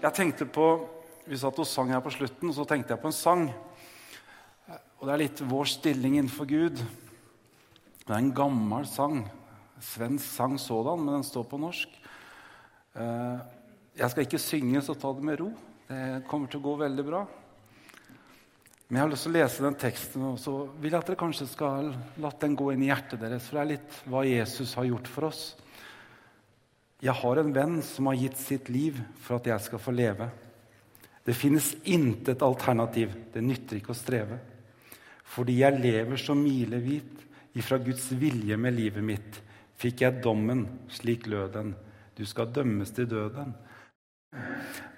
Jeg tenkte på Vi satt og sang her på slutten, så tenkte jeg på en sang. Og det er litt vår stilling innenfor Gud. Det er en gammel sang. Svensk sang sådan, men den står på norsk. Eh, jeg skal ikke synge, så ta det med ro. Det kommer til å gå veldig bra. Men jeg har lyst til å lese den teksten, og så vil jeg at dere kanskje skal la den gå inn i hjertet deres. For det er litt hva Jesus har gjort for oss. Jeg har en venn som har gitt sitt liv for at jeg skal få leve. Det finnes intet alternativ. Det nytter ikke å streve. Fordi jeg lever så milevidt ifra Guds vilje med livet mitt, fikk jeg dommen, slik lød den. Du skal dømmes til døden.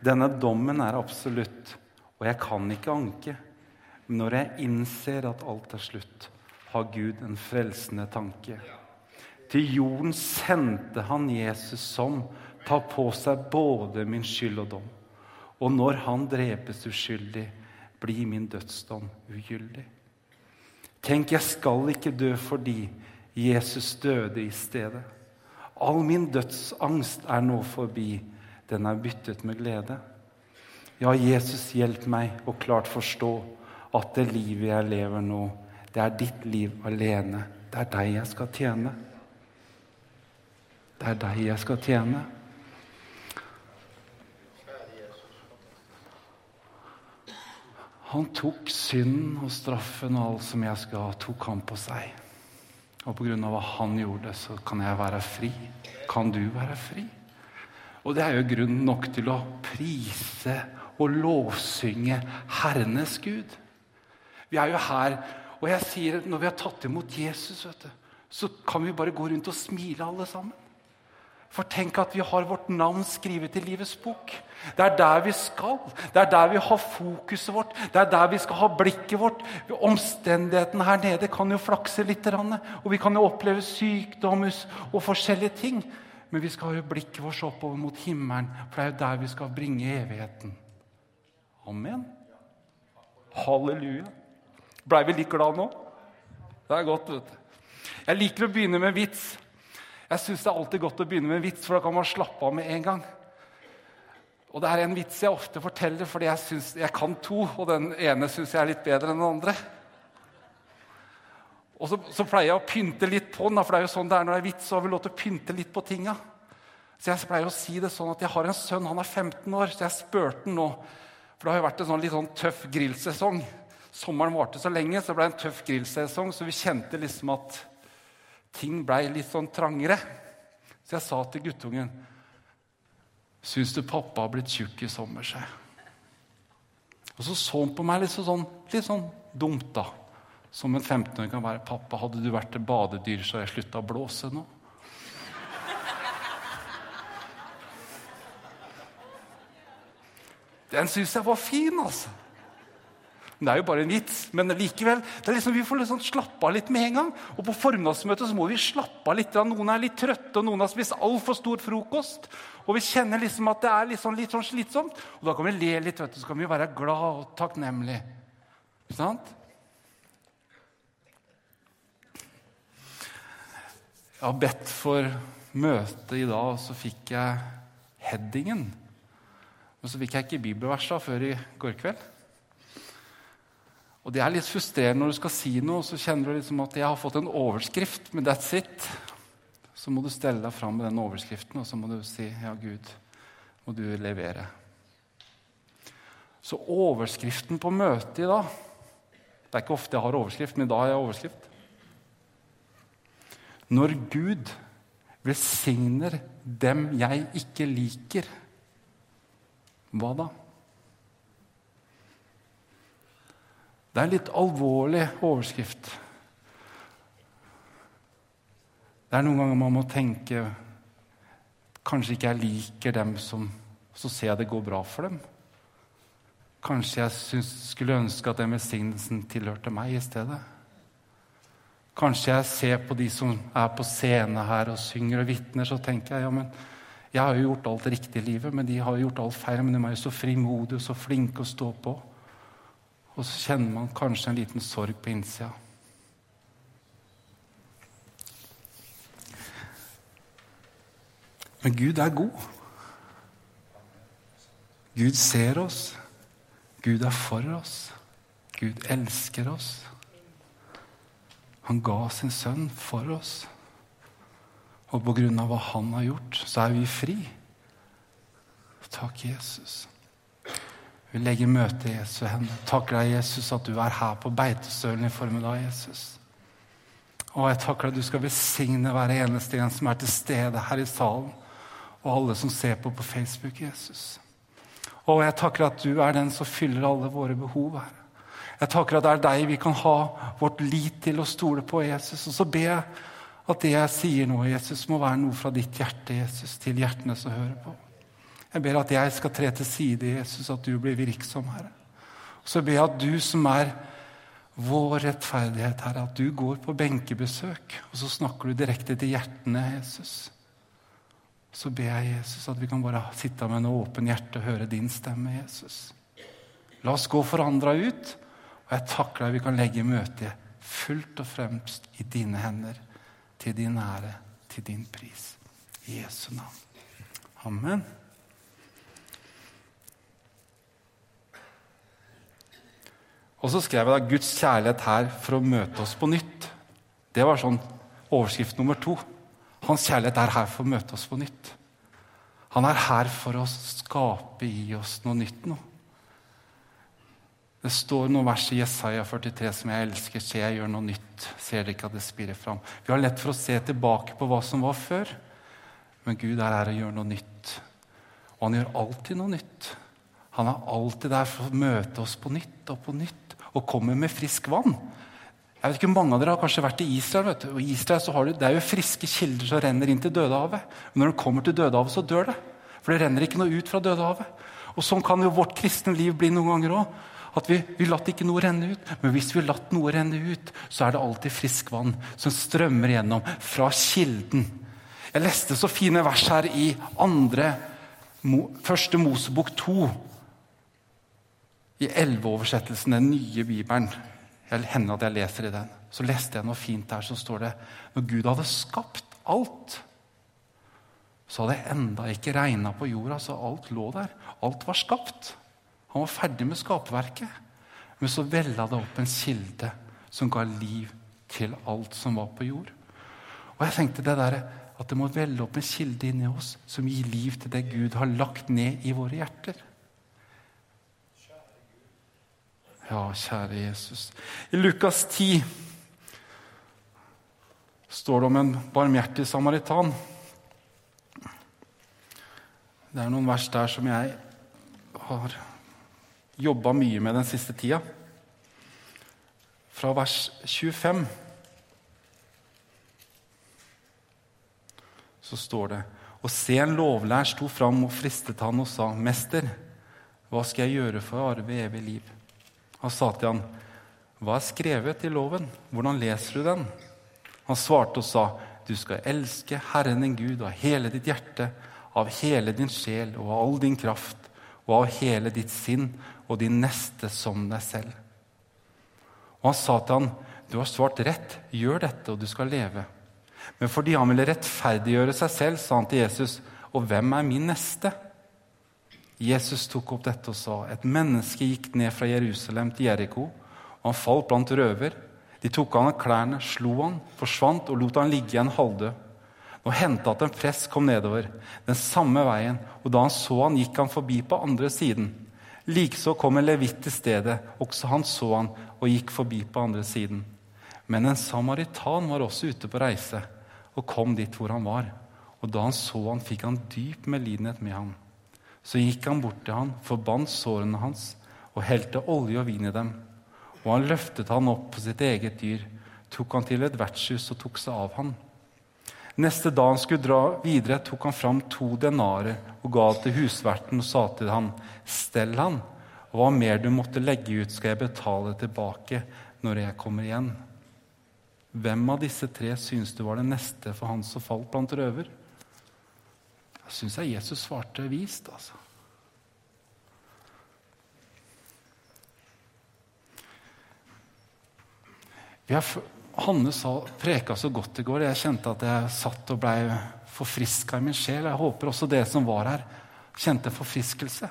Denne dommen er absolutt, og jeg kan ikke anke. Men når jeg innser at alt er slutt, har Gud en frelsende tanke. Til jorden sendte han Jesus som tar på seg både min skyld og dom. Og når han drepes uskyldig, blir min dødsdom ugyldig. Tenk, jeg skal ikke dø fordi Jesus døde i stedet. All min dødsangst er nå forbi, den er byttet med glede. Ja, Jesus, hjelp meg å klart forstå at det livet jeg lever nå, det er ditt liv alene. Det er deg jeg skal tjene. Det er deg jeg skal tjene. Han tok synden og straffen og alt som jeg skal ha, tok han på seg. Og pga. hva han gjorde, så kan jeg være fri. Kan du være fri? Og det er jo grunn nok til å prise og lovsynge Herrenes Gud. Vi er jo her, og jeg sier når vi har tatt imot Jesus, du, så kan vi bare gå rundt og smile alle sammen. For tenk at vi har vårt navn skrevet i livets bok. Det er der vi skal. Det er der vi har fokuset vårt. Det er der vi skal ha blikket vårt. Omstendighetene her nede kan jo flakse litt. Og vi kan jo oppleve sykdom og forskjellige ting. Men vi skal ha blikket vårt oppover mot himmelen, for det er jo der vi skal bringe evigheten. Amen. Halleluja. Blei vi litt glad nå? Det er godt, vet du. Jeg liker å begynne med vits. Jeg syns det er alltid godt å begynne med en vits, for da kan man slappe av med en gang. Og det er en vits jeg ofte forteller, fordi jeg, synes, jeg kan to, og den ene syns jeg er litt bedre enn den andre. Og så, så, pleier jeg å pynte litt på den, for det er jo sånn det er når det er vits. så har vi lov til å pynte litt på tinga. Så jeg pleier å si det sånn at jeg har en sønn, han er 15 år, så jeg spurte han nå. For det har jo vært en sånn litt sånn tøff grillsesong. Sommeren varte så lenge, så det ble en tøff grillsesong, så vi kjente liksom at ting blei litt sånn trangere. Så jeg sa til guttungen Syns du pappa har blitt tjukk i sommer, sa Og så så han på meg litt sånn, litt sånn dumt, da. Som en 15-åring kan være. 'Pappa, hadde du vært et badedyr, så hadde jeg slutta å blåse nå.' Den syns jeg var fin, altså. Det er jo bare en vits, men likevel. Liksom, vi får liksom slappe av litt med en gang. Og på formiddagsmøtet må vi slappe av litt. Noen er litt trøtte, og noen har spist altfor stor frokost. Og vi kjenner liksom at det er liksom litt sånn slitsomt. Og da kan vi le litt, vet du, så kan vi være glad og takknemlig. Ikke sant? Jeg har bedt for møte i dag, og så fikk jeg headingen. Men så fikk jeg ikke bibelversa før i går kveld. Og Det er litt frustrerende når du skal si noe, så kjenner du liksom at jeg har fått en overskrift, men that's it. Så må du stelle deg fram med den overskriften, og så må du si ja, Gud, må du levere. Så overskriften på møtet i dag Det er ikke ofte jeg har overskrift, men i dag har jeg overskrift. Når Gud velsigner dem jeg ikke liker, hva da? Det er en litt alvorlig overskrift. Det er noen ganger man må tenke Kanskje ikke jeg liker dem som Så ser jeg det går bra for dem. Kanskje jeg synes, skulle ønske at den velsignelsen tilhørte meg i stedet. Kanskje jeg ser på de som er på scene her og synger og vitner, så tenker jeg ja, men jeg har jo gjort alt riktig i livet, men de har jo gjort alt feil. Men de er jo så frimodige og så flinke å stå på. Og så kjenner man kanskje en liten sorg på innsida. Men Gud er god. Gud ser oss. Gud er for oss. Gud elsker oss. Han ga sin sønn for oss. Og på grunn av hva han har gjort, så er vi fri. Takk, Jesus. Vi legger møtet i Jesu hender. Takker deg, Jesus, at du er her på Beitestølen i formiddag, Jesus. Og jeg takker deg at du skal besigne hver eneste en som er til stede her i salen, og alle som ser på på Facebook, Jesus. Og jeg takker at du er den som fyller alle våre behov her. Jeg takker at det er deg vi kan ha vårt lit til å stole på, Jesus. Og så ber jeg at det jeg sier nå, Jesus, må være noe fra ditt hjerte, Jesus, til hjertene som hører på. Jeg ber at jeg skal tre til side, Jesus, at du blir virksom, Herre. Og så ber jeg at du som er vår rettferdighet, Herre, at du går på benkebesøk, og så snakker du direkte til hjertene, Jesus. Så ber jeg Jesus at vi kan bare sitte med en åpen hjerte og høre din stemme, Jesus. La oss gå forandra ut, og jeg takler deg vi kan legge møtet fullt og fremst i dine hender, til din ære, til din pris. I Jesu navn. Amen. Og så skrev jeg da 'Guds kjærlighet her for å møte oss på nytt'. Det var sånn overskrift nummer to. Hans kjærlighet er her for å møte oss på nytt. Han er her for å skape i oss noe nytt nå. Det står noen vers i Jesaja 43 som jeg elsker. Se, jeg gjør noe nytt. Ser dere ikke at det spirer fram? Vi har lett for å se tilbake på hva som var før. Men Gud er her og gjør noe nytt. Og han gjør alltid noe nytt. Han er alltid der for å møte oss på nytt og på nytt og kommer med frisk vann. Jeg vet ikke, Mange av dere har kanskje vært i Israel. vet du. Og i Israel så har du, Det er jo friske kilder som renner inn til Dødehavet. Men når det kommer til Dødehavet, så dør det. For det renner ikke noe ut fra Dødehavet. Og Sånn kan jo vårt kristne liv bli noen ganger òg. At vi, vi latt ikke noe renne ut. Men hvis vi latt noe renne ut, så er det alltid frisk vann som strømmer gjennom fra kilden. Jeg leste så fine vers her i andre, første Mosebok 2 i elveoversettelsen, den nye bibelen. Jeg hender at jeg leser i den. Så leste jeg noe fint der, så står det når Gud hadde skapt alt, så hadde det enda ikke regna på jorda, så alt lå der. Alt var skapt. Han var ferdig med skaperverket. Men så vella det opp en kilde som ga liv til alt som var på jord. Og jeg tenkte det der, at det må velle opp en kilde inni oss som gir liv til det Gud har lagt ned i våre hjerter. Ja, kjære Jesus. I Lukas 10 står det om en barmhjertig samaritan. Det er noen vers der som jeg har jobba mye med den siste tida. Fra vers 25 så står det Og se, en lovlær sto fram og fristet han og sa, Mester, hva skal jeg gjøre for å arve evig liv? Han sa til ham, 'Hva er skrevet i loven? Hvordan leser du den?' Han svarte og sa, 'Du skal elske Herren din Gud av hele ditt hjerte, av hele din sjel og av all din kraft, og av hele ditt sinn og din neste som deg selv.' Og han sa til ham, 'Du har svart rett. Gjør dette, og du skal leve.' Men fordi han ville rettferdiggjøre seg selv, sa han til Jesus, 'Og hvem er min neste?' Jesus tok opp dette og sa et menneske gikk ned fra Jerusalem til Jeriko, og han falt blant røver. De tok av ham klærne, slo han, forsvant og lot han ligge igjen halvdød. Nå hendte at en prest kom nedover den samme veien, og da han så han, gikk han forbi på andre siden. Likeså kom en levitt til stedet, også han så han og gikk forbi på andre siden. Men en samaritan var også ute på reise og kom dit hvor han var. Og da han så han, fikk han dyp medlidenhet med ham. Så gikk han bort til han, forbandt sårene hans og helte olje og vin i dem. Og han løftet han opp på sitt eget dyr, tok han til et vertshus og tok seg av han. Neste dag han skulle dra videre, tok han fram to denarer og ga til husverten og sa til ham, stell han, og hva mer du måtte legge ut, skal jeg betale tilbake når jeg kommer igjen. Hvem av disse tre syns du var den neste for han som falt blant røver? Syns jeg Jesus svarte vist, altså. Hanne sa, preka så godt i går. Jeg kjente at jeg satt og blei forfriska i min sjel. Jeg håper også dere som var her, kjente forfriskelse.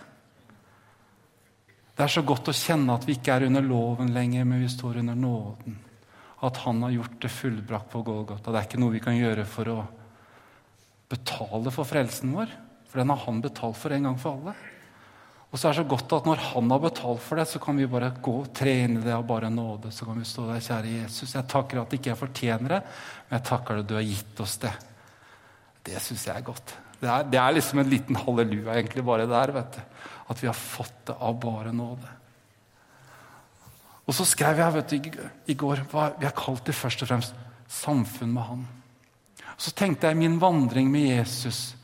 Det er så godt å kjenne at vi ikke er under loven lenger, men vi står under nåden. At Han har gjort det fullbrakt på Golgata. Det er ikke noe vi kan gjøre for å betale for frelsen vår, for den har Han betalt for en gang for alle. Og så er det så godt at når Han har betalt for det, så kan vi bare gå tre inn i det av bare nåde. Så kan vi stå der, kjære Jesus, jeg takker at ikke jeg fortjener det, men jeg takker at du har gitt oss det. Det syns jeg er godt. Det er, det er, liksom en liten halleluja egentlig bare der. vet du. At vi har fått det av bare nåde. Og så skrev jeg vet du, i går hva vi har kalt det først og fremst samfunn med Han. Så tenkte jeg min vandring med Jesus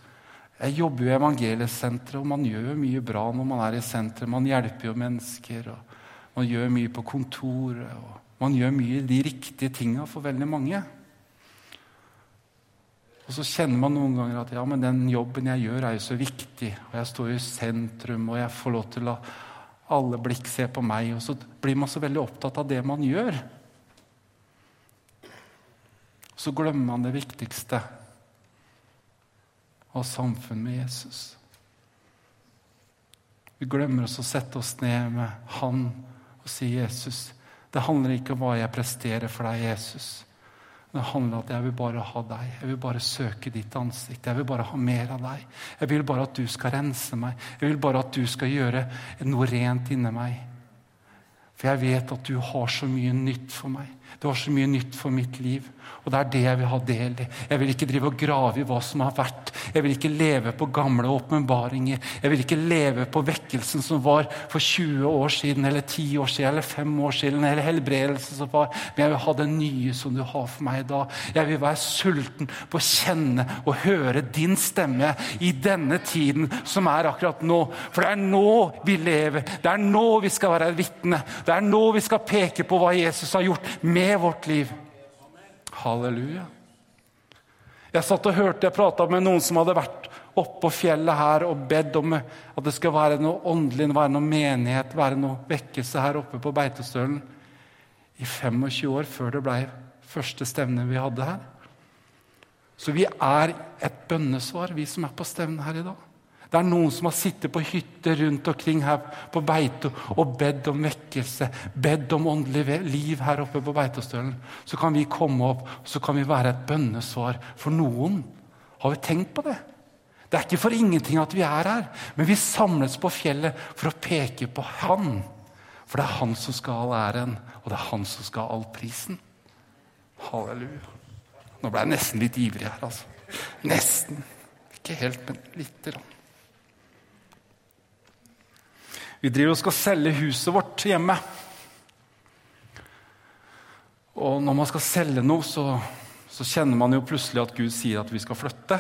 Jeg jobber jo i evangeliesenteret, og man gjør jo mye bra når man er i senteret. Man hjelper jo mennesker, og man gjør mye på kontoret. og Man gjør mye de riktige tinga for veldig mange. Og så kjenner man noen ganger at ja, men den jobben jeg gjør, er jo så viktig. Og jeg står i sentrum, og jeg får lov til å la alle blikk se på meg. Og så blir man så veldig opptatt av det man gjør. Så glemmer man det viktigste av samfunn med Jesus. Vi glemmer oss å sette oss ned med Han og si, 'Jesus, det handler ikke om hva jeg presterer for deg, Jesus.' Det handler om at jeg vil bare ha deg. Jeg vil bare søke ditt ansikt. Jeg vil bare ha mer av deg. Jeg vil bare at du skal rense meg. Jeg vil bare at du skal gjøre noe rent inni meg. For jeg vet at du har så mye nytt for meg. Du var så mye nytt for mitt liv. Og det er det jeg vil ha del i. Jeg vil ikke drive og grave i hva som har vært. Jeg vil ikke leve på gamle åpenbaringer. Jeg vil ikke leve på vekkelsen som var for 20 år siden, eller 10 år siden, eller 5 år siden, eller helbredelsen som var. Men jeg vil ha det nye som du har for meg i dag. Jeg vil være sulten på å kjenne og høre din stemme i denne tiden som er akkurat nå. For det er nå vi lever. Det er nå vi skal være vitne. Det er nå vi skal peke på hva Jesus har gjort med vårt liv. Halleluja. Jeg satt og hørte jeg prata med noen som hadde vært oppå fjellet her og bedt om at det skal være noe åndelig, være noe menighet, være noe vekkelse her oppe på Beitostølen i 25 år før det ble første stevne vi hadde her. Så vi er et bønnesvar, vi som er på stevne her i dag. Det er noen som har sittet på hytter rundt omkring her på Beito og bedt om vekkelse, bedt om åndelig liv her oppe på Beitostølen. Så kan vi komme opp så kan vi være et bønnesvar for noen. Har vi tenkt på det? Det er ikke for ingenting at vi er her, men vi samles på fjellet for å peke på Han. For det er Han som skal ha all æren, og det er Han som skal ha all prisen. Halleluja. Nå ble jeg nesten litt ivrig her, altså. Nesten. Ikke helt, men lite grann. Vi driver og skal selge huset vårt hjemme. Og når man skal selge noe, så, så, kjenner man jo plutselig at Gud sier at vi skal flytte.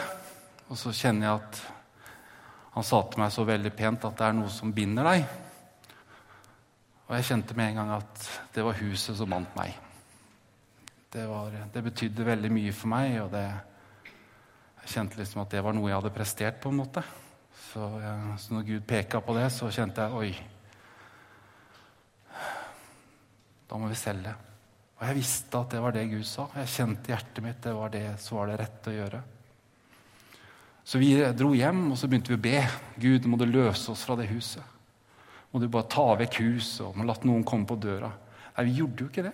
Og så kjenner jeg at han sa til meg så veldig pent at det er noe som binder deg. Og jeg kjente med en gang at det var huset som bandt meg. Det, var, det, betydde veldig mye for meg, og det, jeg kjente liksom at det var noe jeg hadde prestert. på en måte. Så, så når Gud peka på det, så kjente jeg oi. Da må vi selge. Og jeg visste at det var det Gud sa. Jeg kjente hjertet mitt det var det så var det rett å gjøre. Så vi dro hjem, og så begynte vi å be. Gud, må du løse oss fra det huset. Må du bare ta vekk huset, og må la noen komme på døra. Nei, vi gjorde jo ikke det.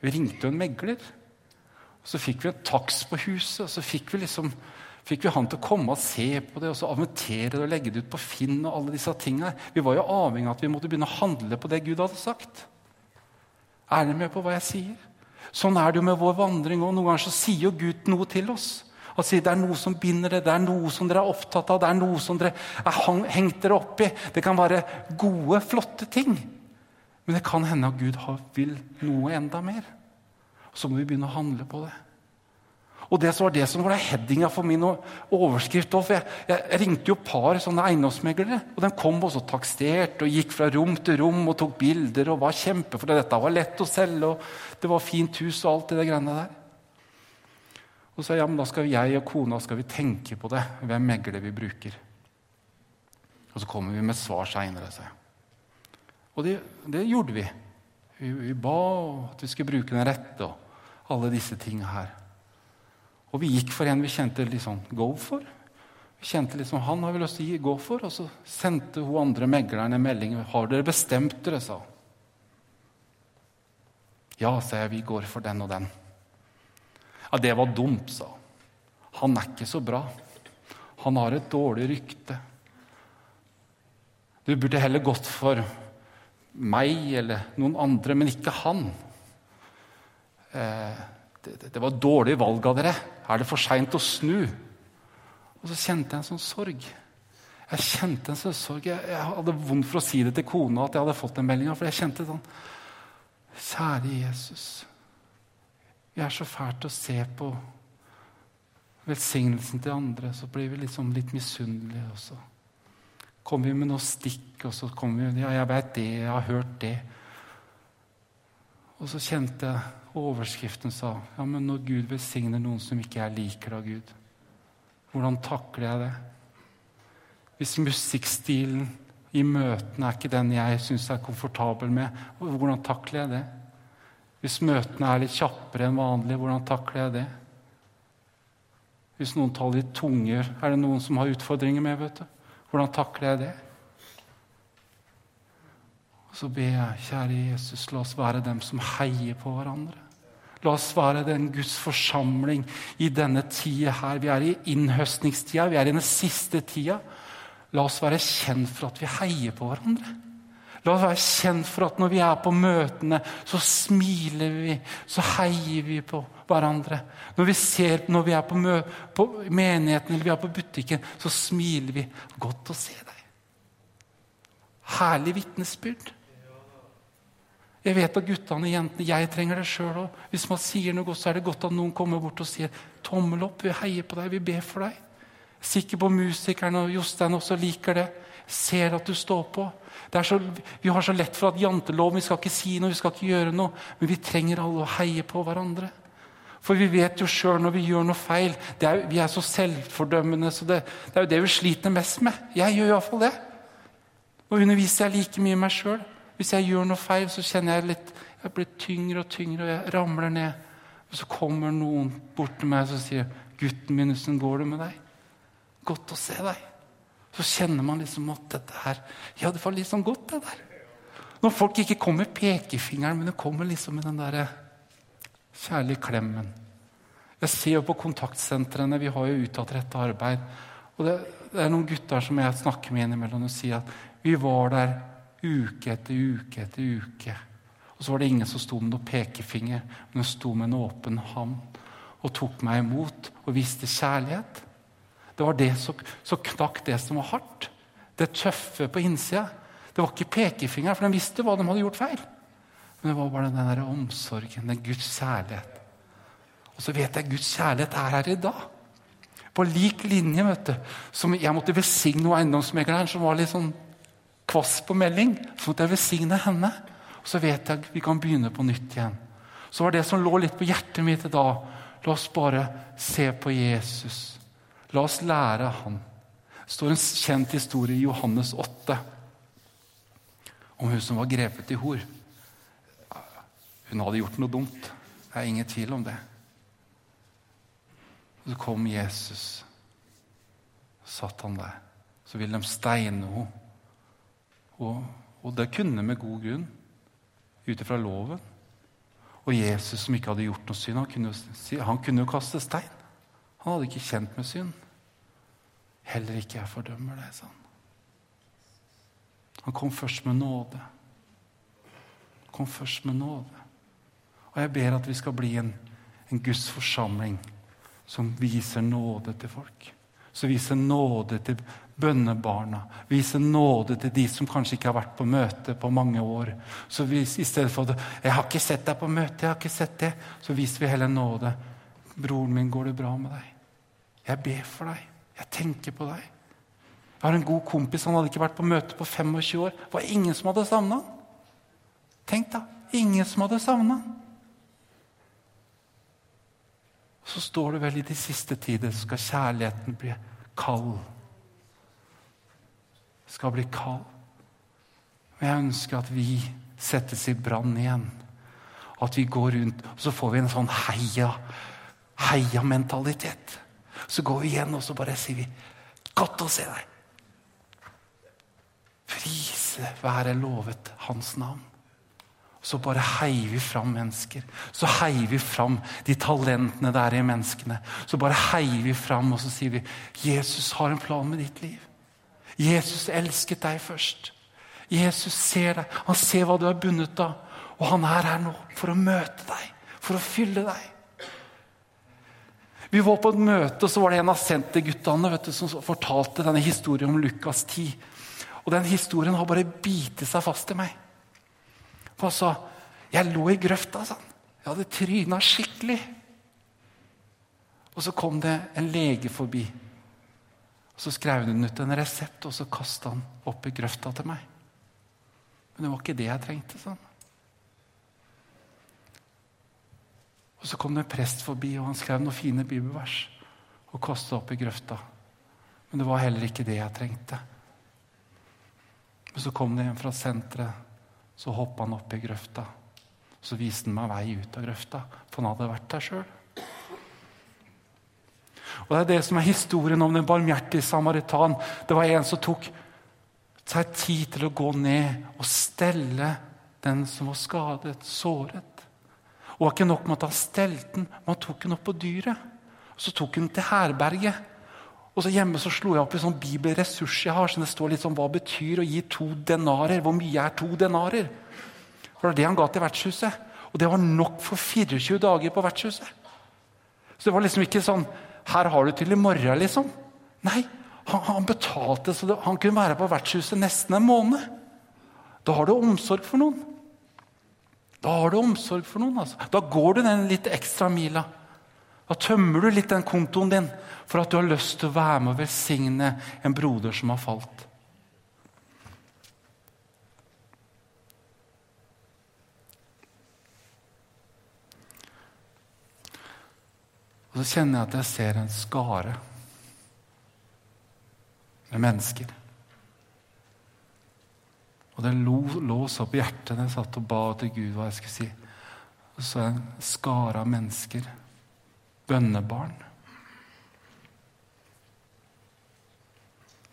Vi ringte jo en megler. Så fikk vi en takst på huset, og så fikk vi liksom fikk vi han til å komme og se på det og så avventere det og legge det ut på Finn. og alle disse tingene. Vi var jo avhengig av at vi måtte begynne å handle på det Gud hadde sagt. Er dere med på hva jeg sier? Sånn er det jo med vår vandring òg. Noen ganger så sier jo Gud noe til oss. Og sier det er noe som binder det, det er noe som dere er opptatt av, det er noe som dere er hengt dere opp i. Det kan være gode, flotte ting. Men det kan hende at Gud vil noe enda mer. Så må vi begynne å handle på det. Og det var det som var headinga for min overskrift. òg. jeg, jeg, ringte jo par sånne eiendomsmeglere, og de kom også takstert og gikk fra rom til rom og tok bilder og var kjempe, for dette var lett å selge, og det var fint hus og alt det greiene der. Og så sa jeg ja, men da skal jeg og kona skal vi tenke på det, hvem megler vi bruker. Og så kommer vi med svar seinere, sa jeg. Og det, det gjorde vi. vi. vi. ba at vi skulle bruke den rette og alle disse tinga her. Og vi gikk for en vi kjente litt sånn go for. Vi kjente liksom, Han har vi lyst til å gå for. Og så sendte hun andre megleren en melding. 'Har dere bestemt dere?' sa hun. 'Ja', sa jeg. 'Vi går for den og den'. Ja, det var dumt, sa hun. Han er ikke så bra. Han har et dårlig rykte. Du burde heller gått for meg eller noen andre, men ikke han. Eh, det, det, var dårlig valg av dere. Er det for seint å snu? Og så kjente jeg en sånn sorg. Jeg kjente en sånn sorg. Jeg, jeg, hadde vondt for å si det til kona at jeg hadde fått den meldinga. For jeg kjente sånn Kjære Jesus. Vi er så fælt å se på velsignelsen til andre. Så blir vi liksom litt misunnelige. Og kommer vi med noe stikk, og så kommer vi Ja, jeg vet det, jeg har hørt det. Og så kjente jeg overskriften sa ja, men når Gud velsigner noen som ikke jeg liker av Gud, hvordan takler jeg det? Hvis musikkstilen i møtene er ikke den jeg syns er komfortabel med, hvordan takler jeg det? Hvis møtene er litt kjappere enn vanlig, hvordan takler jeg det? Hvis noen tar litt tunger, er det noen som har utfordringer med? vet du? Hvordan takler jeg det? Så ber jeg, kjære Jesus, la oss være dem som heier på hverandre. La oss være den Guds forsamling i denne tida her. Vi er i innhøstningstida, vi er i den siste tida. La oss være kjent for at vi heier på hverandre. La oss være kjent for at når vi er på møtene, så smiler vi, så heier vi på hverandre. Når vi ser når vi er på, mø på menigheten eller vi er på butikken, så smiler vi. Godt å se deg. Herlig vitnesbyrd. Jeg vet at guttene og jentene Jeg trenger det sjøl òg. Hvis man sier noe godt, så er det godt at noen kommer bort og sier 'tommel opp', vi heier på deg, vi ber for deg. Sikker på musikeren og Jostein også liker det. Ser at du står på. Så, vi har så lett for at janteloven vi skal ikke si noe, vi skal ikke gjøre noe. Men vi trenger alle å heie på hverandre. For vi vet jo sjøl når vi gjør noe feil. Er, vi er så selvfordømmende, så det, det, er jo det vi sliter mest med. Jeg gjør iallfall det. Nå underviser jeg like mye meg sjøl. Hvis jeg gjør noe feil, så kjenner jeg litt Jeg blir tyngre og tyngre, og jeg ramler ned. Og så kommer noen bort til meg og sier 'Gutten min, hvordan går det med deg?' 'Godt å se deg.' Så kjenner man liksom at dette her Ja, det var liksom godt, det der. Når folk ikke kommer med pekefingeren, men det kommer liksom med den derre kjærlige klemmen. Jeg ser jo på kontaktsentrene, vi har jo utadrettet arbeid. Og det, det, er noen gutter som jeg snakker med innimellom og sier at vi var der uke etter uke etter uke. Og så var det ingen som sto med noen pekefinger, men de sto med en åpen hånd og tok meg imot og viste kjærlighet. Det var det som så knakk det som var hardt. Det tøffe på innsida. Det var ikke pekefinger, for de visste hva de hadde gjort feil. Men det var bare den der omsorgen, den Guds kjærlighet. Og så vet jeg Guds kjærlighet er her i dag. På lik linje vet du, som jeg måtte velsigne eiendomsmegleren som var litt sånn kvass på melding, sånn at jeg velsigner henne. Så vet jeg vi kan begynne på nytt igjen. Så var det som lå litt på hjertet mitt da La oss bare se på Jesus. La oss lære han. Det står en kjent historie i Johannes 8 om hun som var grepet i hor. Hun hadde gjort noe dumt. Det er ingen tvil om det. Så kom Jesus. Så satt han der. Så ville de steine henne. Og, og det kunne med god grunn, ut ifra loven. Og Jesus, som ikke hadde gjort noe synd, han kunne, han kunne jo kaste stein. Han hadde ikke kjent med synd. Heller ikke jeg fordømmer det, sa han. Han kom først med nåde. Han kom først med nåde. Og jeg ber at vi skal bli en, en Guds forsamling som viser nåde til folk. Som viser nåde til bønnebarna. Vise nåde til de som kanskje ikke har vært på møte på mange år. Så vis, I stedet for at 'Jeg har ikke sett deg på møte', jeg har ikke sett det, så viser vi heller nåde. 'Broren min, går det bra med deg?' 'Jeg ber for deg. Jeg tenker på deg.' Jeg har en god kompis, han hadde ikke vært på møte på 25 år. Det var ingen som hadde savna han. Tenk da, ingen som hadde savna han. Så står det vel i de siste tider skal kjærligheten bli kald skal bli kald. Og jeg ønsker at vi settes i brann igjen. At vi går rundt, og så får vi en sånn heia, heia-mentalitet. Så går vi igjen og så bare sier vi Godt å se deg! Prise være lovet Hans navn. Så bare heier vi fram mennesker. Så heier vi fram de talentene der i menneskene. Så bare heier vi fram og så sier vi, 'Jesus har en plan med ditt liv'. Jesus elsket deg først. Jesus ser deg. Han ser hva du er bundet av. Og han er her nå for å møte deg, for å fylle deg. Vi var på et møte, og så var det en av senterguttene vet du, som fortalte denne historien om Lukas 10. Og den historien har bare bitt seg fast i meg. For han sa jeg lå i grøfta. Sånn. Jeg hadde tryna skikkelig. Og så kom det en lege forbi. Og Så skrev hun ut en resept, og så kasta han opp i grøfta til meg. Men det var ikke det jeg trengte. sa han. Og Så kom det en prest forbi, og han skrev noen fine bibelvers og kasta opp i grøfta. Men det var heller ikke det jeg trengte. Men så kom det en fra senteret. Så hoppa han opp i grøfta. Så viste han meg vei ut av grøfta, for han hadde vært der sjøl. Og Det er det som er historien om den barmhjertige samaritan. Det var en som tok seg tid til å gå ned og stelle den som var skadet, såret. Og var ikke nok med at han stelte den, men han tok den opp på dyret. Så tok hun den til herberget. Og så Hjemme så slo jeg opp i sånn bibelressurs jeg har, så det står litt sånn hva betyr å gi to denarer. Hvor mye er to denarer? For det var det han ga til vertshuset. Og det var nok for 24 dager på vertshuset. Så det var liksom ikke sånn Her har du til i morgen, liksom. Nei, han, han betalte så det, han kunne være på vertshuset nesten en måned. Da har du omsorg for noen. Da har du omsorg for noen. altså. Da går du den litt ekstra mila. Da tømmer du litt den kontoen din for at du har lyst til å være med og velsigne en broder som har falt. Og så kjenner jeg at jeg ser en skare med mennesker. Og det lå så på hjertet da jeg satt og ba til Gud hva jeg skulle si. Og så en skare av mennesker. Bønnebarn.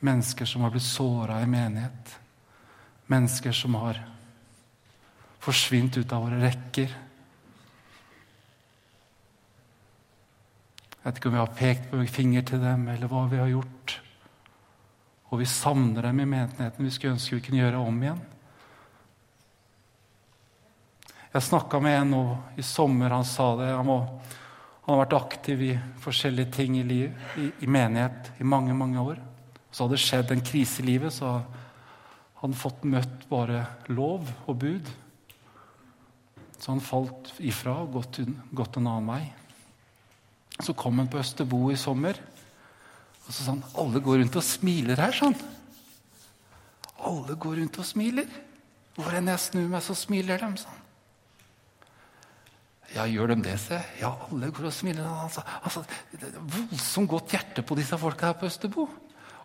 Mennesker som har blitt såra i menighet. Mennesker som har forsvint ut av våre rekker. Jeg vet ikke om vi har pekt på finger til dem, eller hva vi har gjort. Og vi savner dem i menigheten. Vi skulle ønske vi kunne gjøre om igjen. Jeg snakka med en nå i sommer. Han sa det. Han, må, han, har vært aktiv i forskjellige ting i, liv, i, i menighet i mange, mange år. Så hadde det skjedd en krise i livet, så hadde han fått møtt bare lov og bud. Så han falt ifra og gått, gått en annen vei. Så kom han på Østerbo i sommer. Og så sa han alle går rundt og smiler her, sånn. Alle går rundt og smiler. Hvor enn jeg snur meg, så smiler de. sånn. Ja, gjør de det, se? Ja, alle går og smiler. Altså, altså, det er voldsomt godt hjerte på disse folka her på Østerbo.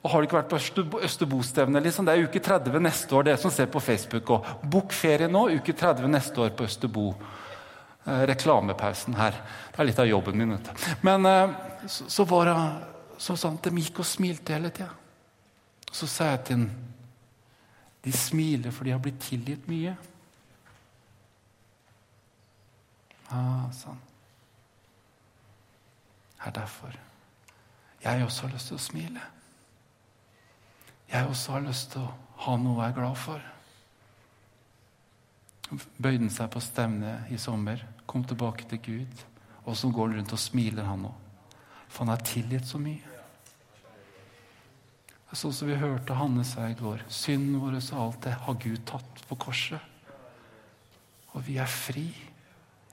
Og Har du ikke vært på Østerbo-stevnet? Liksom? Det er uke 30 neste år, det som ser på Facebook. Og Bok ferie nå, uke 30 neste år på Østerbo. Eh, reklamepausen her. Det er litt av jobben min. Men eh, så, så var det så sånn at de gikk og smilte hele tida. Så sa jeg til ham de smiler for de har blitt tilgitt mye. Ah, sånn. Det er derfor jeg også har lyst til å smile. Jeg også har lyst til å ha noe jeg er glad for. Bøyde seg på stevne i sommer, kom tilbake til Gud. Og som går rundt og smiler, han òg. For han har tilgitt så mye. Sånn som vi hørte Hanne si i går. Synden vår og alt det har Gud tatt på korset. Og vi er fri.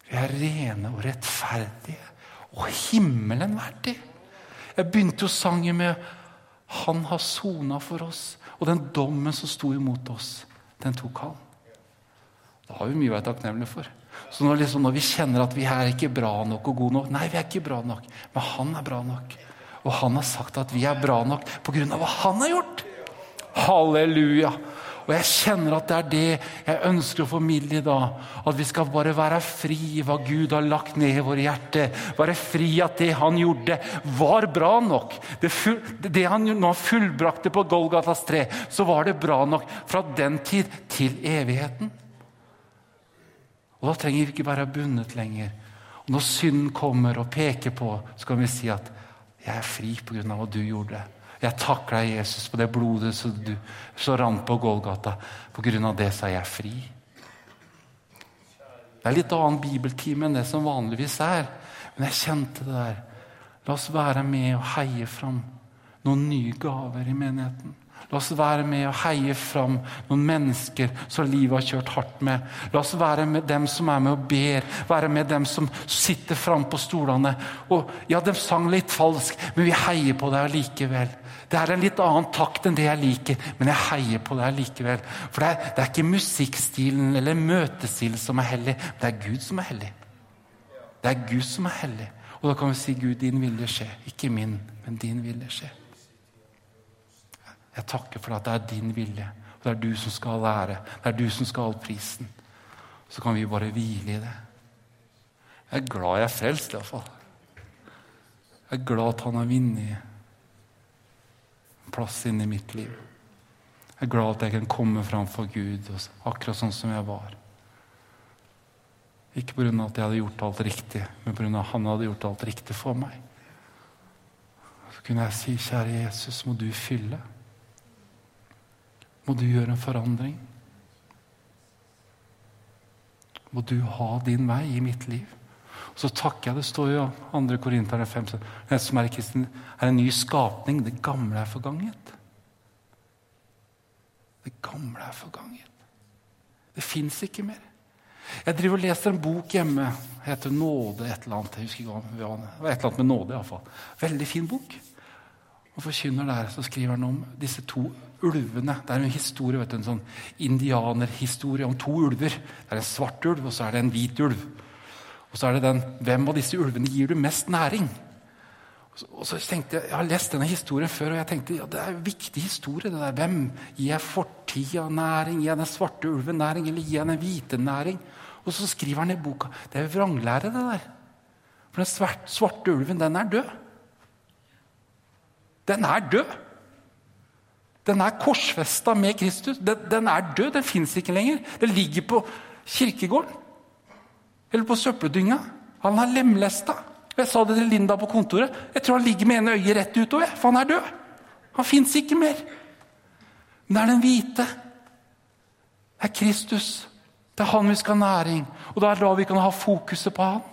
Vi er rene og rettferdige. Og himmelen verdig. Jeg begynte jo sangen med 'Han har sona for oss'. Og den dommen som sto imot oss, den tok han. Det har vi mye å være takknemlige for. Så når, liksom, når vi kjenner at vi er ikke bra nok og gode nok Nei, vi er ikke bra nok, men han er bra nok. Og han har sagt at vi er bra nok pga. hva han har gjort. Halleluja! Og jeg kjenner at det er det jeg ønsker å formidle i dag. At vi skal bare være fri i hva Gud har lagt ned i våre hjerter. Være fri at det han gjorde, var bra nok. Det, full, det han nå fullbrakte på Golgatas tre, så var det bra nok fra den tid til evigheten. Og Da trenger vi ikke være bundet lenger. Og Når synden kommer og peker på, så kan vi si at 'jeg er fri pga. hva du gjorde'. Jeg deg, Jesus, på det blodet som du så rant på Golgata. På grunn av det så er jeg fri. Det er litt annen bibeltime enn det som vanligvis er. Men jeg kjente det der. La oss være med og heie fram noen nye gaver i menigheten. La oss være med og heie fram noen mennesker som livet har kjørt hardt med. La oss være med dem som er med og ber, være med dem som sitter fram på stolene. Og Ja, de sang litt falsk, men vi heier på deg allikevel. Det er en litt annen takt enn det jeg liker, men jeg heier på deg allikevel. For det er, det er ikke musikkstilen eller møtestilen som er hellig, det er Gud som er hellig. Det er Gud som er hellig. Og da kan vi si, Gud, din vilje skje. Ikke min, men din vilje skje. Jeg takker for at det er din vilje, og det er du som skal lære. Det er du som skal ha prisen. Så kan vi bare hvile i det. Jeg er glad jeg er frelst, iallfall. Jeg er glad at han har vunnet plass inn i mitt liv. Jeg er glad at jeg kan komme fram for Gud akkurat sånn som jeg var. Ikke pga. at jeg hadde gjort alt riktig, men pga. at han hadde gjort alt riktig for meg. Så kunne jeg si, kjære Jesus, må du fylle må du gjøre en forandring. Må du ha din vei i mitt liv. Og så takker jeg. Det står jo 2. Korinterne 5 Den som er kristen, er en ny skapning. Det gamle er forganget. Det gamle er forganget. Det fins ikke mer. Jeg driver og leser en bok hjemme. Heter 'Nåde' et eller annet. Jeg husker ikke hva det var. et eller annet med nåde, iallfall. Veldig fin bok. Og forkynner der, så skriver han om disse to ulvene. Det er en historie, vet du, en sånn indianerhistorie om to ulver. Det er en svart ulv, og så er det en hvit ulv. Og så er det den Hvem av disse ulvene gir du mest næring? Og så tenkte Jeg jeg har lest denne historien før, og jeg tenkte ja, det er en viktig historie. det der. Hvem gir jeg fortida næring? Gir jeg den svarte ulven næring, eller gir jeg den hvite næring? Og så skriver han i boka Det er vranglære, det der. For den svarte ulven, den er død. Den er død. Den er korsfesta med Kristus. Den, den er død, den fins ikke lenger. Den ligger på kirkegården. Eller på søppeldynga. Han har lemlesta. Jeg sa det til Linda på kontoret. Jeg tror han ligger med ene øyet rett utover, for han er død. Han fins ikke mer. Men det er den hvite. Det er Kristus. Det er han vi skal ha næring. Og det er da vi kan ha fokuset på han.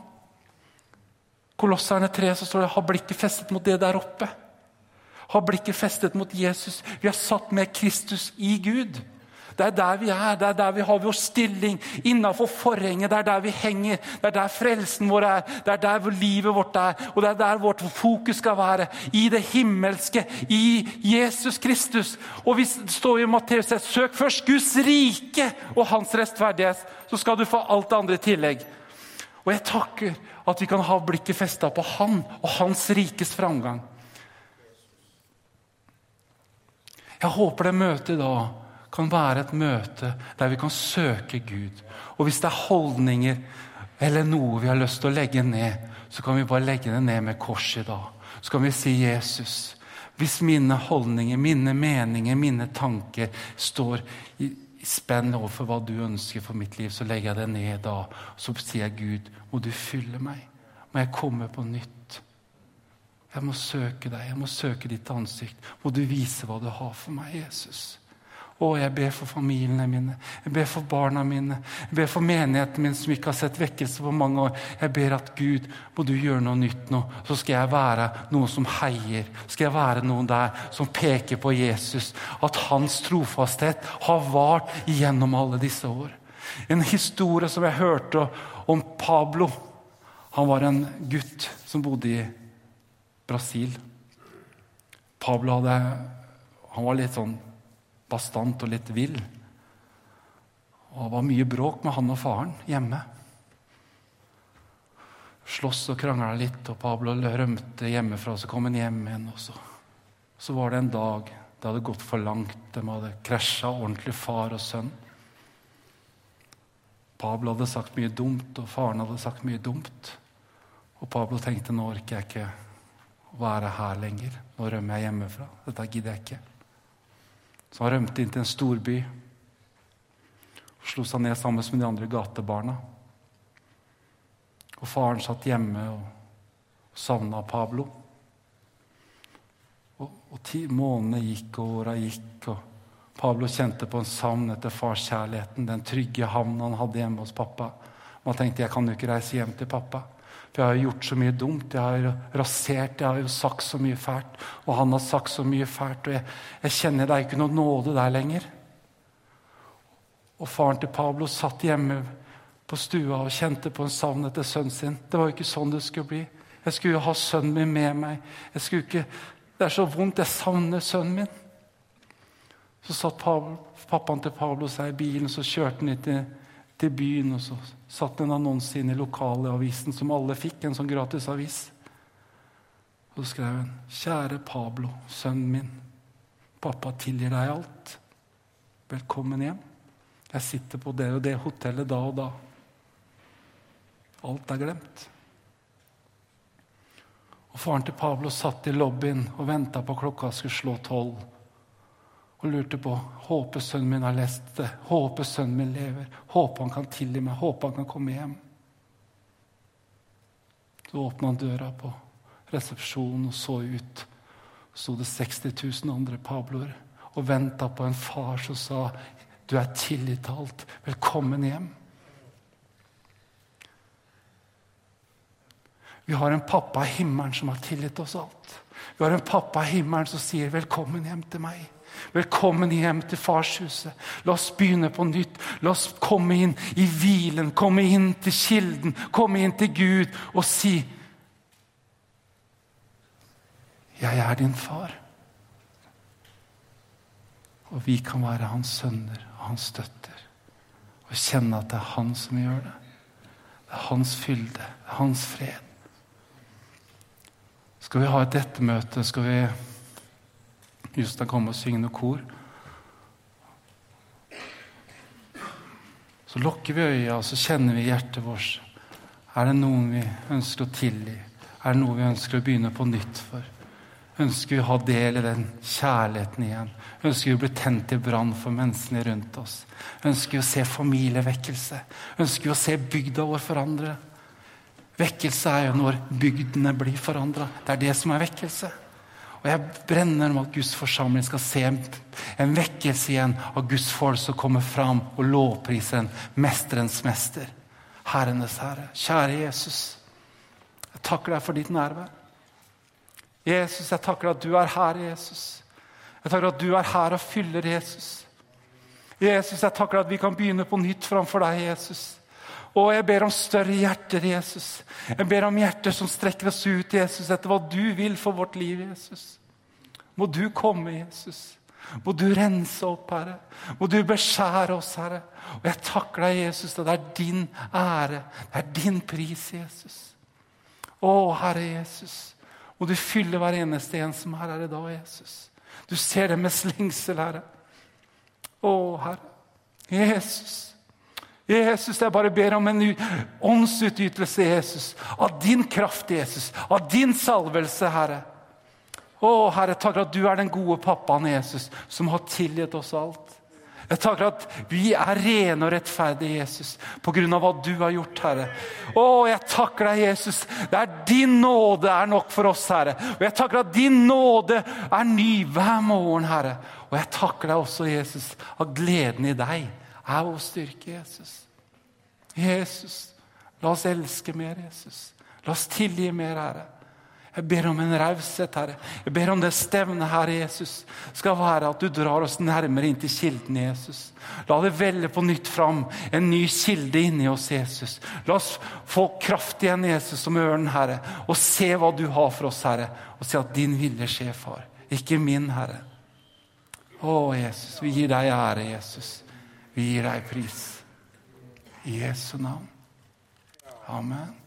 Kolosserne 3 så står det 'ha blikket festet mot det der oppe' har blikket festet mot Jesus. Vi har satt med Kristus i Gud. Det er der vi er, det er der vi har vår stilling innafor forhenget. Det er der vi henger, det er der frelsen vår er, det er der livet vårt er. Og det er der vårt fokus skal være. I det himmelske, i Jesus Kristus. Og vi står i Matteus søk først Guds rike og hans rettferdighet, så skal du få alt det andre i tillegg. Og jeg takker at vi kan ha blikket festa på Han og Hans rikes framgang. Jeg håper det møtet dag kan være et møte der vi kan søke Gud. Og hvis det er holdninger eller noe vi har lyst til å legge ned, så kan vi bare legge det ned med korset i dag. Så kan vi si Jesus. Hvis mine holdninger, mine meninger, mine tanker står i spenn overfor hva du ønsker for mitt liv, så legger jeg det ned da. Så sier jeg, Gud, må du fylle meg? Må jeg komme på nytt? Jeg må søke deg, jeg må søke ditt ansikt. Må du vise hva du har for meg, Jesus. Å, jeg ber for familiene mine, jeg ber for barna mine, jeg ber for menigheten min som ikke har sett vekkelse på mange år. Jeg ber at Gud, må du gjøre noe nytt nå. Så skal jeg være noen som heier. Skal jeg være noen der som peker på Jesus. At hans trofasthet har vart gjennom alle disse år. En historie som jeg hørte om Pablo. Han var en gutt som bodde i Brasil. Pablo hadde, han var litt sånn bastant og litt vill. Og det var mye bråk med han og faren hjemme. Slåss og krangla litt, og Pablo rømte hjemmefra. Så kom han hjem igjen. Og så, så var det en dag Det hadde gått for langt. De hadde krasja ordentlig, far og sønn. Pablo hadde sagt mye dumt, og faren hadde sagt mye dumt. Og Pablo tenkte nå orker jeg ikke å være her lenger. Nå rømmer jeg hjemmefra. Dette gidder jeg ikke. Så han rømte inn til en storby og slo seg ned sammen med de andre gatebarna. Og faren satt hjemme og savna Pablo. Og, og månedene gikk, og åra gikk, og Pablo kjente på en savn etter farskjærligheten, den trygge havnen han hadde hjemme hos pappa. Man tenkte jeg kan jo ikke reise hjem til pappa. For jeg har gjort så mye dumt. Jeg har rasert, jeg har jo sagt så mye fælt. Og han har sagt så mye fælt. Og jeg, jeg kjenner det er ikke noe nåde der lenger. Og faren til Pablo satt hjemme på stua og kjente på en savn etter sønnen sin. Det var jo ikke sånn det skulle bli. Jeg skulle jo ha sønnen min med meg. Jeg skulle ikke, Det er så vondt. Jeg savner sønnen min. Så satt pappaen til Pablo seg i bilen, så kjørte han til, til byen. og Så satt en annonse inn i lokalavisen, som alle fikk, en sånn gratis avis. Og så skrev hun, 'Kjære Pablo, sønnen min. Pappa tilgir deg alt. Velkommen hjem. Jeg sitter på det og det hotellet da og da. Alt er glemt. Og Faren til Pablo satt i lobbyen og venta på klokka skulle slå tolv og lurte på håper sønnen min har lest det, håper sønnen min lever, håper han kan tilgi meg, håper han kan komme hjem. Så åpna han døra på resepsjonen og så ut. Så sto det 60 000 andre pabloer og venta på en far som sa du er tilgitt alt. Velkommen hjem. Vi har en pappa i himmelen som har tilgitt oss alt. Vi har en pappa i himmelen som sier 'velkommen hjem til meg'. Velkommen hjem til farshuset. La oss begynne på nytt. La oss komme inn i hvilen, komme inn til kilden, komme inn til Gud og si 'Jeg er din far'. Og vi kan være hans sønner og hans støtter. Og kjenne at det er han som gjør det. Det er hans fylde, det er hans fred. Skal vi ha et ettermøte, skal vi Jostein komme og synge noe kor. Så lukker vi øya, og så kjenner vi hjertet vårt. Er det noen vi ønsker å tilgi? Er det noe vi ønsker å begynne på nytt for? Ønsker vi å ha del i den kjærligheten igjen? Ønsker vi å bli tent i brann for menneskene rundt oss? Ønsker vi å se familievekkelse? Ønsker vi å se bygda vår forandre? Vekkelse er jo når bygdene blir forandra. Det er det som er vekkelse. Og jeg brenner om at Guds forsamling skal se en, vekkelse igjen av Guds folk som kommer fram og lovpriser en mesterens mester. Herrenes herre. Kjære Jesus. Jeg takker deg for ditt nærvær. Jesus, jeg takker at du er her, Jesus. Jeg takker at du er her og fyller Jesus. Jesus, jeg takker at vi kan begynne på nytt framfor deg, Jesus. Og jeg ber om større hjerter, Jesus. Jeg ber om hjerter som strekker oss ut, Jesus, etter hva du vil for vårt liv, Jesus. Må du komme, Jesus. Må du rense opp, Herre. Må du beskjære oss, Herre. Og jeg takker deg, Jesus, at det er din ære. Det er din pris, Jesus. Å, Herre Jesus. Må du fylle hver eneste en som er her i dag, Jesus. Du ser det med slengsel, Herre. Å, Herre. Jesus. Jesus, jeg bare ber om en åndsutytelse, Jesus. Av din kraft, Jesus. Av din salvelse, Herre. Å, Herre, takk at du er den gode pappaen Jesus, som har tilgitt oss alt. Jeg takker at vi er rene og rettferdige, Jesus, av hva du har gjort, Herre. Å, jeg takker deg, Jesus. Det er din nåde er nok for oss, Herre. Og jeg takker at din nåde er ny hver morgen, Herre. Og jeg takker deg også, Jesus, av gleden i deg er vår styrke, Jesus. Jesus, la oss elske mer, Jesus. La oss tilgi mer, Herre. Jeg ber om en raushet, Herre. Jeg ber om det stevnet, Herre Jesus, skal være at du drar oss nærmere inn til kilden, Jesus. La det velle på nytt fram en ny kilde inni oss, Jesus. La oss få kraft igjen, Jesus, som ørnen, Herre, og se hva du har for oss, Herre, og se at din vilje skjer, far. Ikke min, Herre. Å, Jesus, vi gir deg ære, Jesus. Vi gir deg pris. I Jesu navn. Amen.